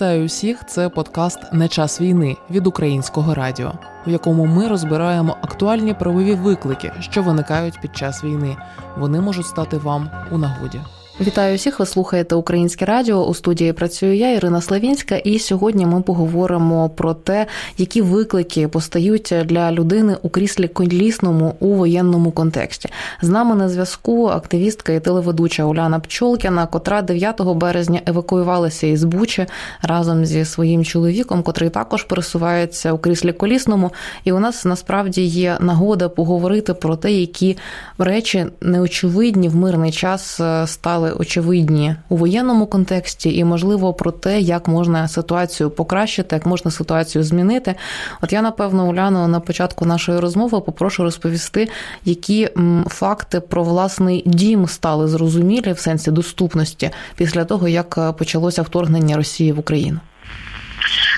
Вітаю усіх! Це подкаст Не час війни від українського радіо, в якому ми розбираємо актуальні правові виклики, що виникають під час війни. Вони можуть стати вам у нагоді. Вітаю всіх! Ви слухаєте Українське Радіо. У студії працюю я, Ірина Славінська, і сьогодні ми поговоримо про те, які виклики постають для людини у кріслі колісному у воєнному контексті. З нами на зв'язку активістка і телеведуча Уляна Пчолкіна, котра 9 березня евакуювалася із Бучі разом зі своїм чоловіком, котрий також пересувається у кріслі колісному. І у нас насправді є нагода поговорити про те, які речі неочевидні в мирний час е, очевидні у воєнному контексті, і можливо про те, як можна ситуацію покращити, як можна ситуацію змінити. От я напевно Уляну на початку нашої розмови попрошу розповісти, які факти про власний дім стали зрозумілі в сенсі доступності після того, як почалося вторгнення Росії в Україну.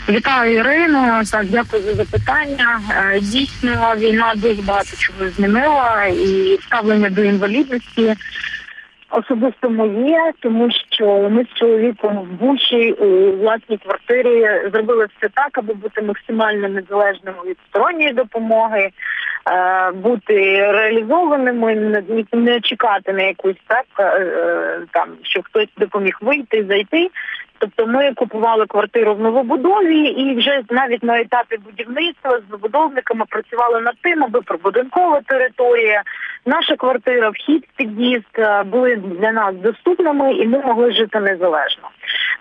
Вітаю Ірину. Так, дякую за запитання. Е, дійсно, війна дуже багато чого змінила і ставлення до інвалідності Особисто моє, тому що ми з чоловіком в Бучі у власній квартирі зробили все так, аби бути максимально незалежними від сторонньої допомоги, е, бути реалізованими, не чекати на якусь так е, там, що хтось допоміг вийти, зайти. Тобто ми купували квартиру в новобудові і вже навіть на етапі будівництва з забудовниками працювали над тим, аби прибудинкова територія, наша квартира, вхід під'їзд е, були для нас доступними і ми могли жити незалежно.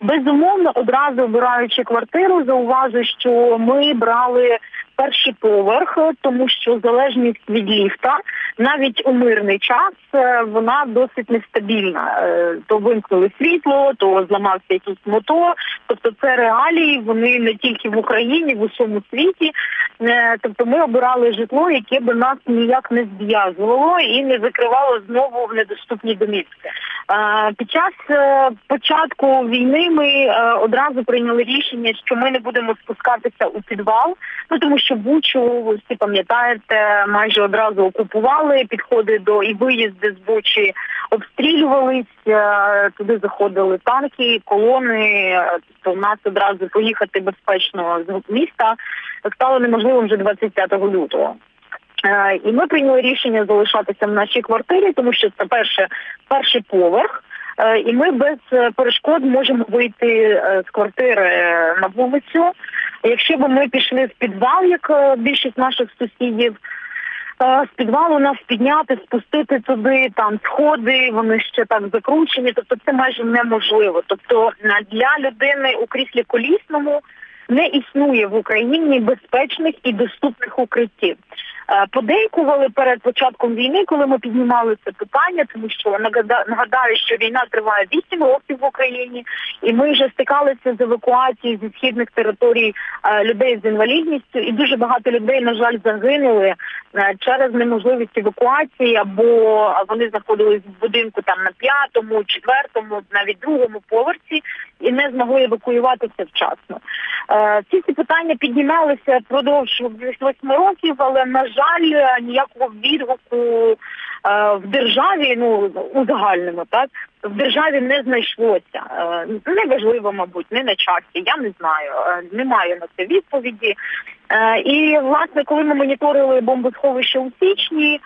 Безумовно, одразу обираючи квартиру, зауважу, що ми брали перший поверх, тому що залежність від ліфта навіть у мирний час е, вона досить нестабільна. Е, то вимкнули світло, то зламався якийсь мотор. Тобто це реалії, вони не тільки в Україні, в усьому світі. Е, тобто ми обирали житло, яке би нас ніяк не зв'язувало і не закривало знову в недоступні домівки. Під час початку війни ми одразу прийняли рішення, що ми не будемо спускатися у підвал, ну тому що Бучу, ви всі пам'ятаєте, майже одразу окупували підходи до і виїзди з Бучі обстрілювались, е, туди заходили танки, колони. То в нас одразу поїхати безпечно з міста стало неможливим вже 25 лютого. Е, і ми прийняли рішення залишатися в нашій квартирі, тому що це перше перший поверх. Е, і ми без перешкод можемо вийти з квартири на вулицю. Якщо б ми пішли в підвал, як е, більшість наших сусідів, е, з підвалу нас підняти, спустити туди, там сходи, вони ще так закручені. Тобто це майже неможливо. Тобто для людини у кріслі колісному не існує в Україні безпечних і доступних укриттів. Е, подейкували перед початком війни, коли ми піднімали це питання, тому що нагадаю, що війна триває 8 років в Україні, і ми вже стикалися з евакуацією зі східних територій е, людей з інвалідністю, і дуже багато людей, на жаль, загинули е, через неможливість евакуації, або вони знаходились в будинку там на п'ятому, четвертому, навіть другому поверсі, і не змогли евакуюватися вчасно. Ці ці питання піднімалися впродовж 8 років, але на жаль жаль, ніякого відгуку е, в державі, ну у загальному, так в державі не знайшлося. Е, неважливо, мабуть, не на часі. Я не знаю, е, не маю на це відповіді. І власне, коли ми моніторили бомбосховище у січні,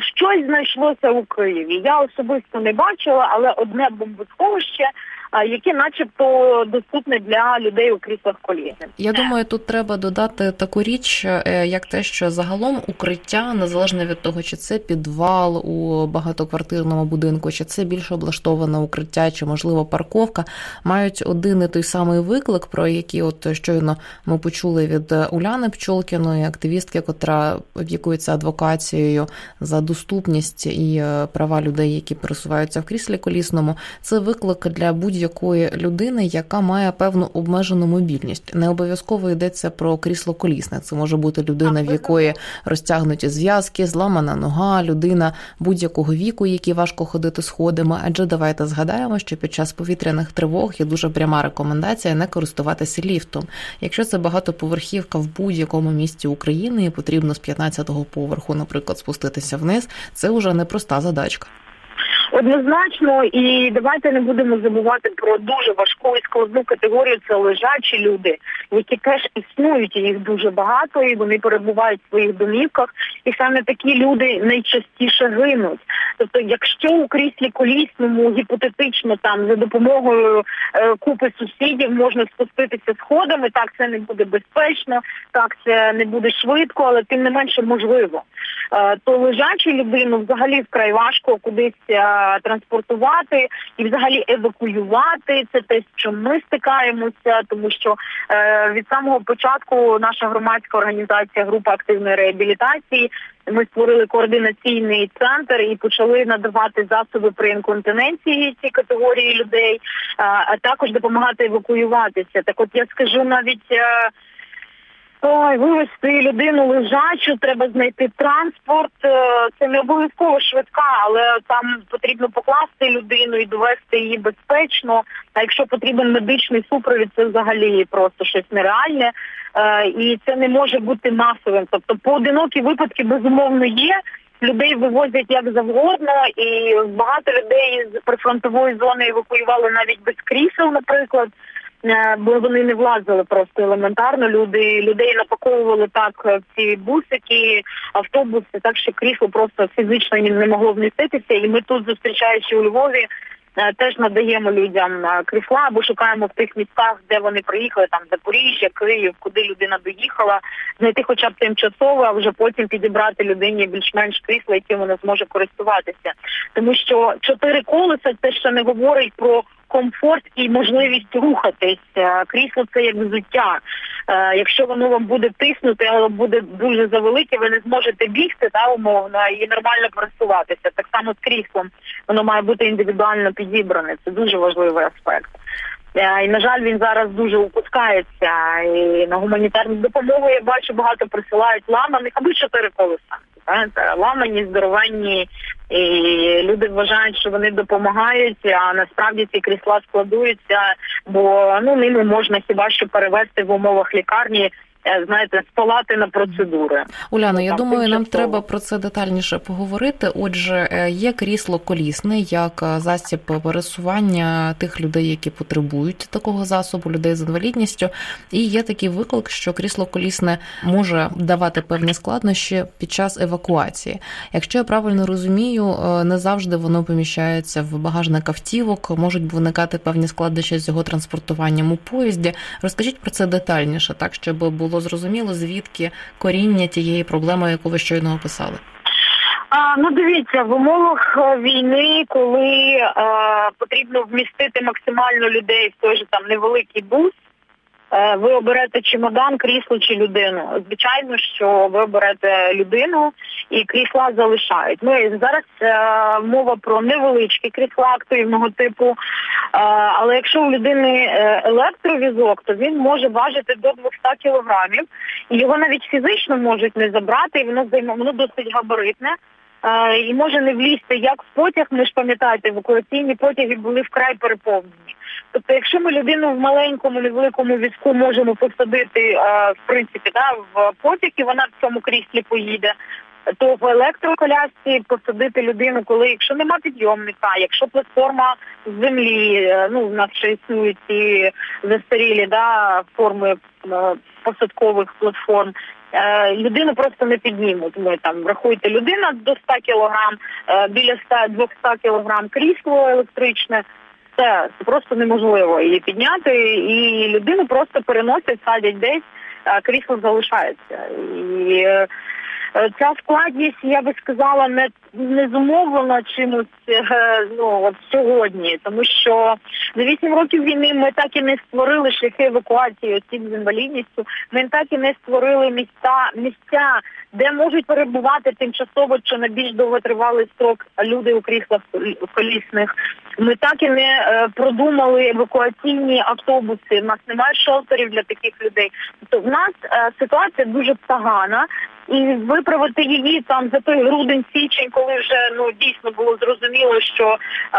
щось знайшлося у Києві. Я особисто не бачила, але одне бомбосховище які, начебто, доступні для людей у кріслах коліни. Я думаю, тут треба додати таку річ, е, як те, що загалом укриття незалежно від того, чи це підвал у багатоквартирному будинку, чи це більш облаштоване укриття, чи можливо парковка, мають один і той самий виклик, про який от щойно ми почули від Уляни Пчолкіної, активістки, котра опікується адвокацією за доступність і е, права людей, які пересуваються в кріслі колісному. Це виклик для будь будь-якої людини, яка має певну обмежену мобільність. Не обов'язково йдеться про крісло колісне. Це може бути людина, в якої розтягнуті зв'язки, зламана нога, людина будь-якого віку, який важко ходити сходами. Адже давайте згадаємо, що під час повітряних тривог є дуже пряма рекомендація не користуватися ліфтом. Якщо це багатоповерхівка в будь-якому місті України, і потрібно з 15-го поверху, наприклад, спуститися вниз, це вже непроста задачка. Однозначно, і давайте не будемо забувати про дуже важку і складну категорію. Це лежачі люди, які теж існують. і Їх дуже багато, і вони перебувають в своїх домівках. І саме такі люди найчастіше гинуть. Тобто, якщо у кріслі колісному гіпотетично там за допомогою е, купи сусідів можна спуститися сходами, так це не буде безпечно, так це не буде швидко, але тим не менше можливо. Е, то лежачу людину взагалі вкрай важко кудись е, транспортувати і взагалі евакуювати. Це те, з чим ми стикаємося, тому що е, від самого початку наша громадська організація група активної реабілітації. Ми створили координаційний центр і почали надавати засоби при інконтиненції цій категорії людей, а також допомагати евакуюватися. Так, от я скажу навіть. Ой, вивезти людину лежачу, треба знайти транспорт. Е, це не обов'язково швидка, але там потрібно покласти людину і довести її безпечно. А якщо потрібен медичний супровід, це взагалі просто щось нереальне. Е, і це не може бути масовим. Тобто поодинокі випадки безумовно є. Людей вивозять як завгодно, і багато людей з прифронтової зони евакуювали навіть без крісел, наприклад. Е, бо вони не влазили просто елементарно. Люди людей напаковували так в ці бусики, автобуси, так що крісло просто фізично не могло вміститися. І ми тут, зустрічаючи у Львові, е, теж надаємо людям е, крісла або шукаємо в тих містах, де вони приїхали, там Запоріжжя, Київ, куди людина доїхала, знайти хоча б тимчасово, а вже потім підібрати людині більш-менш крісло, яким вона зможе користуватися. Тому що чотири колеса це ще не говорить про комфорт і можливість рухатись. Е, крісло це як взуття. Е, якщо воно вам буде тиснути, але буде дуже завелике, ви не зможете бігти та умовно і нормально користуватися. Так само з кріслом воно має бути індивідуально підібране. Це дуже важливий аспект. Е, і на жаль, він зараз дуже упускається. І на гуманітарну допомогу я бачу багато присилають ламаних або чотири колеса. Ламані, здоровані і люди вважають, що вони допомагають, а насправді ці крісла складуються, бо ну ними можна хіба що перевести в умовах лікарні знаєте, з палати на процедури. Уляна, я думаю, нам треба про це детальніше поговорити. Отже, е, є крісло колісне як е, засіб пересування тих людей, які потребують такого засобу, людей з інвалідністю. І є такий виклик, що крісло колісне може давати певні складнощі під час евакуації. Якщо я правильно розумію, не завжди воно поміщається в багажник автівок, можуть виникати певні складнощі з його транспортуванням у поїзді. Розкажіть про це детальніше, так щоб було було зрозуміло, звідки коріння тієї проблеми, яку ви щойно описали? А, Ну, дивіться, в умовах е, війни, коли а, е, потрібно вмістити максимально людей в той же там невеликий бус. Е, ви оберете чемодан, крісло чи людину. Звичайно, що ви оберете людину і крісла залишають. Ну і зараз е, мова про невеличкі крісла активного типу. Е, але якщо у людини е, електровізок, то він може важити до 200 кілограмів, і його навіть фізично можуть не забрати, і воно займе воно досить габаритне. Е, і може не влізти як в потяг, ми ж пам'ятаєте, евакуаційні потяги були вкрай переповнені. Тобто, якщо ми людину в маленькому, невеликому візку можемо посадити, в принципі, да, в потяг, і вона в цьому кріслі поїде, то в електроколясці посадити людину, коли якщо нема підйомника, якщо платформа з землі, е, ну в нас ще існують ці застарілі да, форми е, посадкових платформ. Е, людину просто не піднімуть. Ми там врахуйте людина до 100 кілограм, біля 100-200 кілограм крісло електричне це просто неможливо її підняти, і людину просто переносять, садять десь, а крісло залишається. І е, ця складність, я би сказала, не не зумовлена чимось е, ну от сьогодні, тому що за вісім років війни ми так і не створили шляхи евакуації осіб з інвалідністю. Ми так і не створили місця місця, де можуть перебувати тимчасово чи на більш довготривалий строк люди у кріслах колісних. Ми так і не е, продумали евакуаційні автобуси. У нас немає шелтерів для таких людей. Тобто в нас е, ситуація дуже погана. І виправити її там за той грудень січень, коли вже ну дійсно було зрозуміло, що е,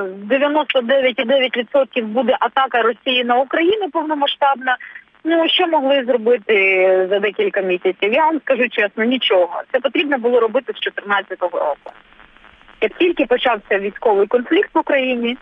99,9% буде атака Росії на Україну повномасштабна. Ну що могли зробити за декілька місяців? Я вам скажу чесно, нічого. Це потрібно було робити з 2014 року. Як тільки почався військовий конфлікт в Україні,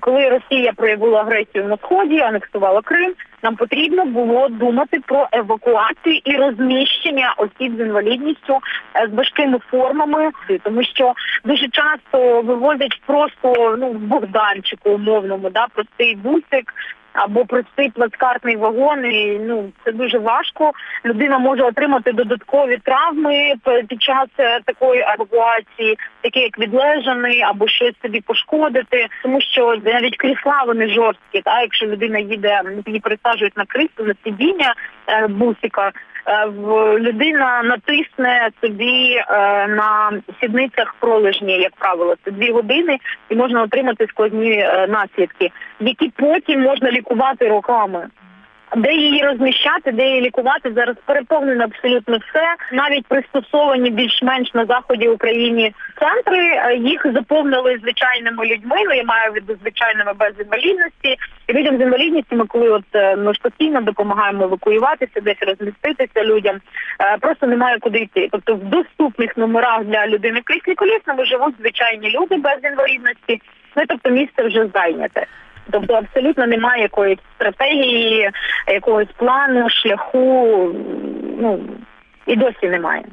коли Росія проявила агресію на сході, анексувала Крим, нам потрібно було думати про евакуацію і розміщення осіб з інвалідністю е, з важкими формами, тому що дуже часто вивозять просто ну Богданчику умовному, да простий бусик або простий плацкартний вагон. і Ну це дуже важко. Людина може отримати додаткові травми під час е, такої евакуації, такі як відлежаний, або щось собі пошкодити, тому що навіть крісла вони жорсткі. Та якщо людина їде, її пересаджують на крісло, на сидіння е, бусика. Е, людина натисне собі е, на сідницях пролежні, як правило, це дві години, і можна отримати складні е, наслідки, які потім можна лікувати роками. Де її розміщати, де її лікувати зараз переповнено абсолютно все. Навіть пристосовані більш-менш на заході України центри їх заповнили звичайними людьми. Ну, я маю від звичайними без інвалідності. І людям з інвалідністю ми коли от е, ми ж постійно допомагаємо евакуюватися, десь розміститися людям. Е, просто немає куди йти. Тобто в доступних номерах для людини кріслі колісному живуть звичайні люди без інвалідності. Ну тобто місце вже зайняте. Тобто абсолютно немає якоїсь стратегії, якогось плану, шляху. Ну і досі немає.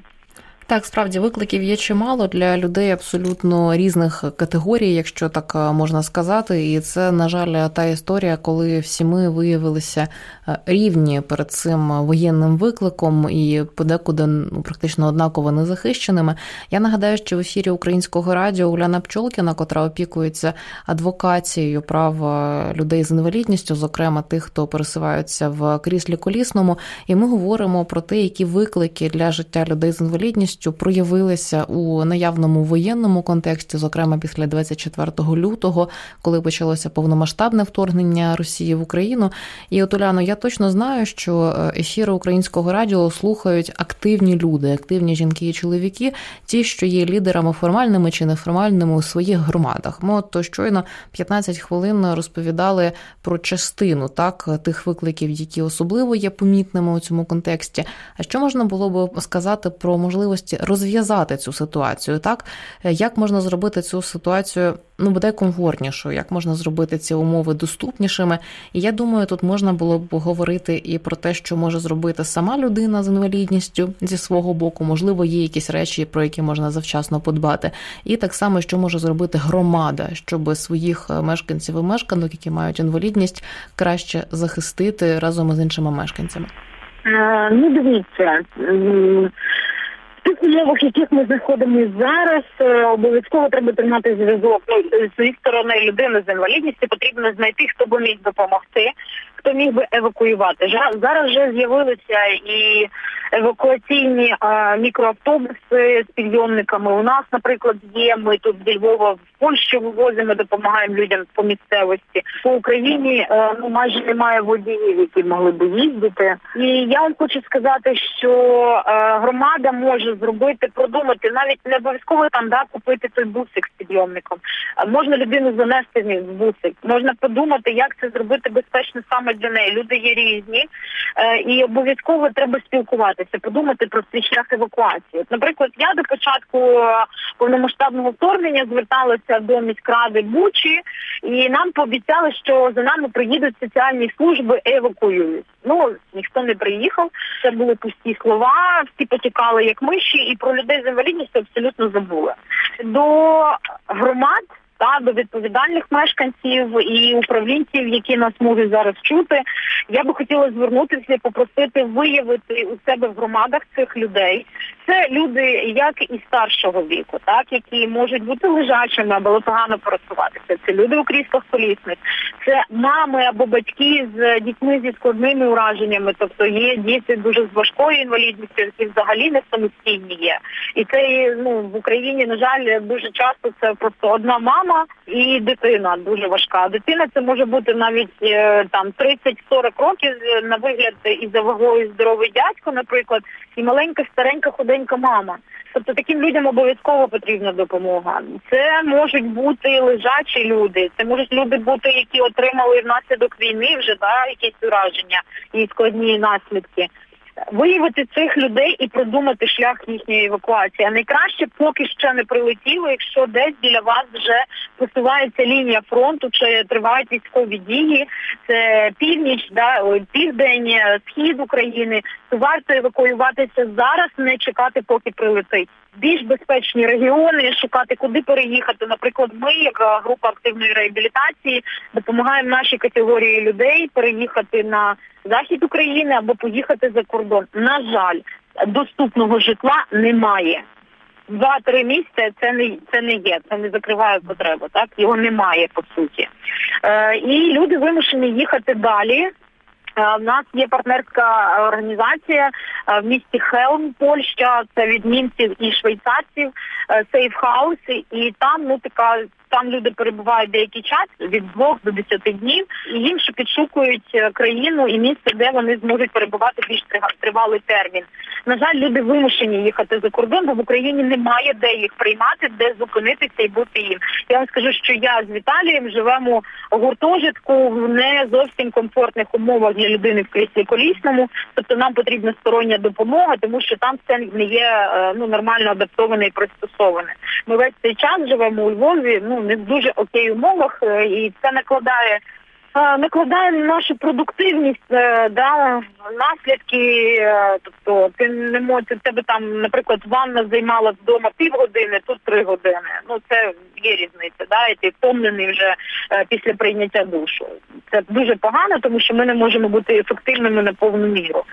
Так, справді викликів є чимало для людей абсолютно різних категорій, якщо так е, можна сказати. І це, на жаль, та історія, коли всі ми виявилися е, рівні перед цим воєнним викликом і подекуди ну, практично однаково незахищеними. Я нагадаю, що в ефірі українського радіо Уляна Пчолкіна, котра опікується адвокацією прав людей з інвалідністю, зокрема тих, хто пересуваються в кріслі колісному, і ми говоримо про те, які виклики для життя людей з інвалідністю повністю проявилися у наявному воєнному контексті, зокрема після 24 лютого, коли почалося повномасштабне вторгнення Росії в Україну. І от Уляно, я точно знаю, що е, ефіри українського радіо слухають активні люди, активні жінки і чоловіки, ті, що є лідерами формальними чи неформальними у своїх громадах. Ми от то щойно 15 хвилин розповідали про частину так тих викликів, які особливо є помітними у цьому контексті. А що можна було би сказати про можливості? Можливості розв'язати цю ситуацію, так як можна зробити цю ситуацію ну буде комфортнішою, як можна зробити ці умови доступнішими. І я думаю, тут можна було б говорити і про те, що може зробити сама людина з інвалідністю зі свого боку, можливо, є якісь речі, про які можна завчасно подбати, і так само, що може зробити громада, щоб своїх мешканців і мешканок, які мають інвалідність, краще захистити разом із іншими мешканцями. Е, ну, дивіться, тих умовах, яких ми знаходимося зараз, е, обов'язково треба тримати зв'язок. Ну, з сторони людини з інвалідністю потрібно знайти, хто би міг допомогти, хто міг би евакуювати. Зараз вже з'явилися і евакуаційні мікроавтобуси з підйомниками. У нас, наприклад, є. Ми тут зі Львова в Польщу вивозимо, допомагаємо людям по місцевості. По Україні е, ну майже немає водіїв, які могли би їздити. І я вам хочу сказати, що е, громада може зробити, продумати навіть не обов'язково там да купити той бусик з підйомником. А можна людину занести в бусик. Можна подумати, як це зробити безпечно саме для неї. Люди є різні, е, і обов'язково треба спілкуватися подумати про свій шлях евакуації. От, Наприклад, я до початку е, повномасштабного вторгнення зверталася до міськради Бучі, і нам пообіцяли, що за нами приїдуть соціальні служби евакуюють. Ну ніхто не приїхав. Це були пусті слова. Всі потікали як миші, і про людей з інвалідністю абсолютно забули. До громад та до відповідальних мешканців і управлінців, які нас можуть зараз чути. Я би хотіла звернутися, попросити виявити у себе в громадах цих людей. Це люди, як і старшого віку, так які можуть бути лежачими або погано пересуватися. Це люди у кріслах колісних, це мами або батьки з дітьми зі складними ураженнями. Тобто є діти дуже з важкою інвалідністю, які взагалі не самостійні є. І це ну в Україні на жаль дуже часто це просто одна мама і дитина дуже важка. Дитина це може бути навіть е, там 30-40 років на вигляд і за вагою здоровий дядько, наприклад, і маленька, старенька, худенька мама. Тобто таким людям обов'язково потрібна допомога. Це можуть бути лежачі люди, це можуть люди бути, які отримали внаслідок війни вже да якісь ураження і складні наслідки. Виявити цих людей і продумати шлях їхньої евакуації. А найкраще поки ще не прилетіло, якщо десь біля вас вже посувається лінія фронту, чи тривають військові дії, це північ, да південь, схід України, то варто евакуюватися зараз, не чекати, поки прилетить. Більш безпечні регіони, шукати, куди переїхати. Наприклад, ми, як група активної реабілітації, допомагаємо нашій категорії людей переїхати на захід України або поїхати за кордон. На жаль, доступного житла немає. Два-три місця це не це не є, це не закриває потребу. Так його немає по суті. Е, І люди вимушені їхати далі. У е, нас є партнерська організація е, в місті Хелм, Польща. Це від німців і швейцарців, Сейф Хаус, і там ну така там люди перебувають деякий час від двох до десяти днів, і ще підшукують е, країну і місце, де вони зможуть перебувати більш тривалий термін. На жаль, люди вимушені їхати за кордон, бо в Україні немає де їх приймати, де зупинитися і бути їм. Я вам скажу, що я з Віталієм живемо у гуртожитку в не зовсім комфортних умовах для людини в кріслі колісному. Тобто нам потрібна стороння допомога, тому що там все не є е, ну нормально адаптоване і пристосоване. Ми весь цей час живемо у Львові. Ну не в дуже окей умовах, е, і це накладає накладає на нашу продуктивність, е, да, наслідки. Тобто ти не можеш тебе там, наприклад, ванна займала вдома півгодини, тут три години. Ну це є різниця, да, і ти втомлений вже після прийняття душу. Це дуже погано, тому що ми не можемо бути ефективними на повну міру.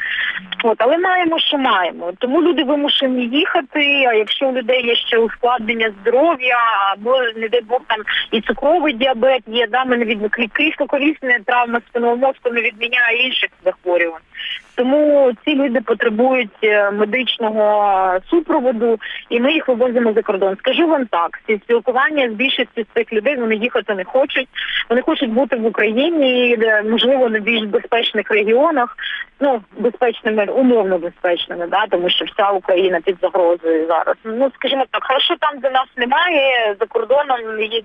От, але маємо, що маємо. Тому люди вимушені їхати. А якщо у людей є ще ускладнення здоров'я, або не дай Бог там і цукровий діабет є, да, ми не від кисло-колісна травма спинного мозку не відміняє інших захворювань. Тому ці люди потребують е, медичного супроводу, і ми їх вивозимо за кордон. Скажу вам так: ці спілкування з більшістю цих людей вони їхати не хочуть. Вони хочуть бути в Україні, можливо, на більш безпечних регіонах, ну безпечними, умовно безпечними, да, тому що вся Україна під загрозою зараз. Ну скажімо так, хорошо там, де нас немає, за кордоном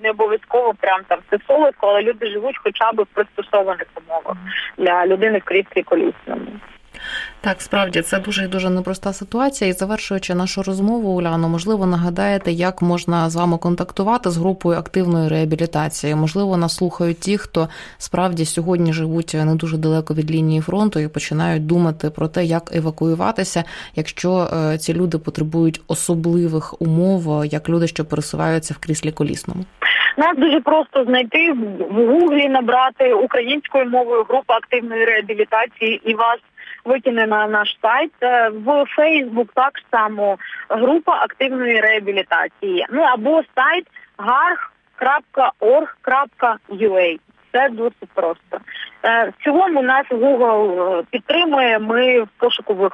не обов'язково прям там все солодко, але люди живуть хоча б в пристосованих умовах для людини в кріслі колісному. Так, справді це дуже і дуже непроста ситуація. І завершуючи нашу розмову, Уляно, можливо, нагадаєте, як можна з вами контактувати з групою активної реабілітації. Можливо, нас слухають ті, хто справді сьогодні живуть не дуже далеко від лінії фронту і починають думати про те, як евакуюватися, якщо е, ці люди потребують особливих умов, як люди, що пересуваються в кріслі колісному. Нас дуже просто знайти в гуглі, набрати українською мовою група активної реабілітації і вас викине на наш сайт. Е, в Фейсбук так само група активної реабілітації. Ну або сайт garg.org.ua. Це досить просто. Е, в цілому нас Google підтримує. Ми в пошуку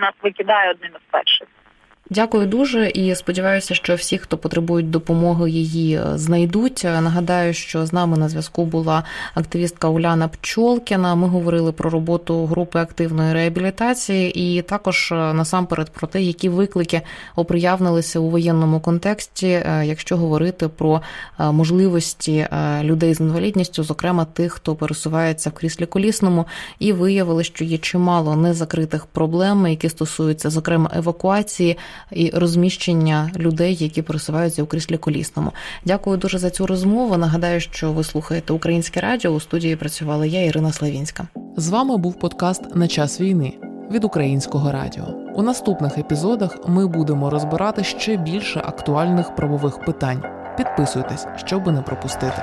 нас викидає одним із перших. Дякую дуже і сподіваюся, що всі, хто потребують допомоги, її е, знайдуть. Нагадаю, що з нами на зв'язку була активістка Уляна Пчолкіна. Ми говорили про роботу групи активної реабілітації, і також е, насамперед про те, які виклики оприявнилися у воєнному контексті, е, якщо говорити про можливості людей з інвалідністю, зокрема тих, хто пересувається в кріслі колісному, і виявили, що є чимало незакритих проблем, які стосуються зокрема евакуації і розміщення людей, які пересуваються у кріслі колісному. Дякую дуже за цю розмову. Нагадаю, що ви слухаєте українське радіо. У студії працювала я, Ірина Славінська. З вами був подкаст на час війни від українського радіо. У наступних епізодах ми будемо розбирати ще більше актуальних правових питань. Підписуйтесь, щоб не пропустити.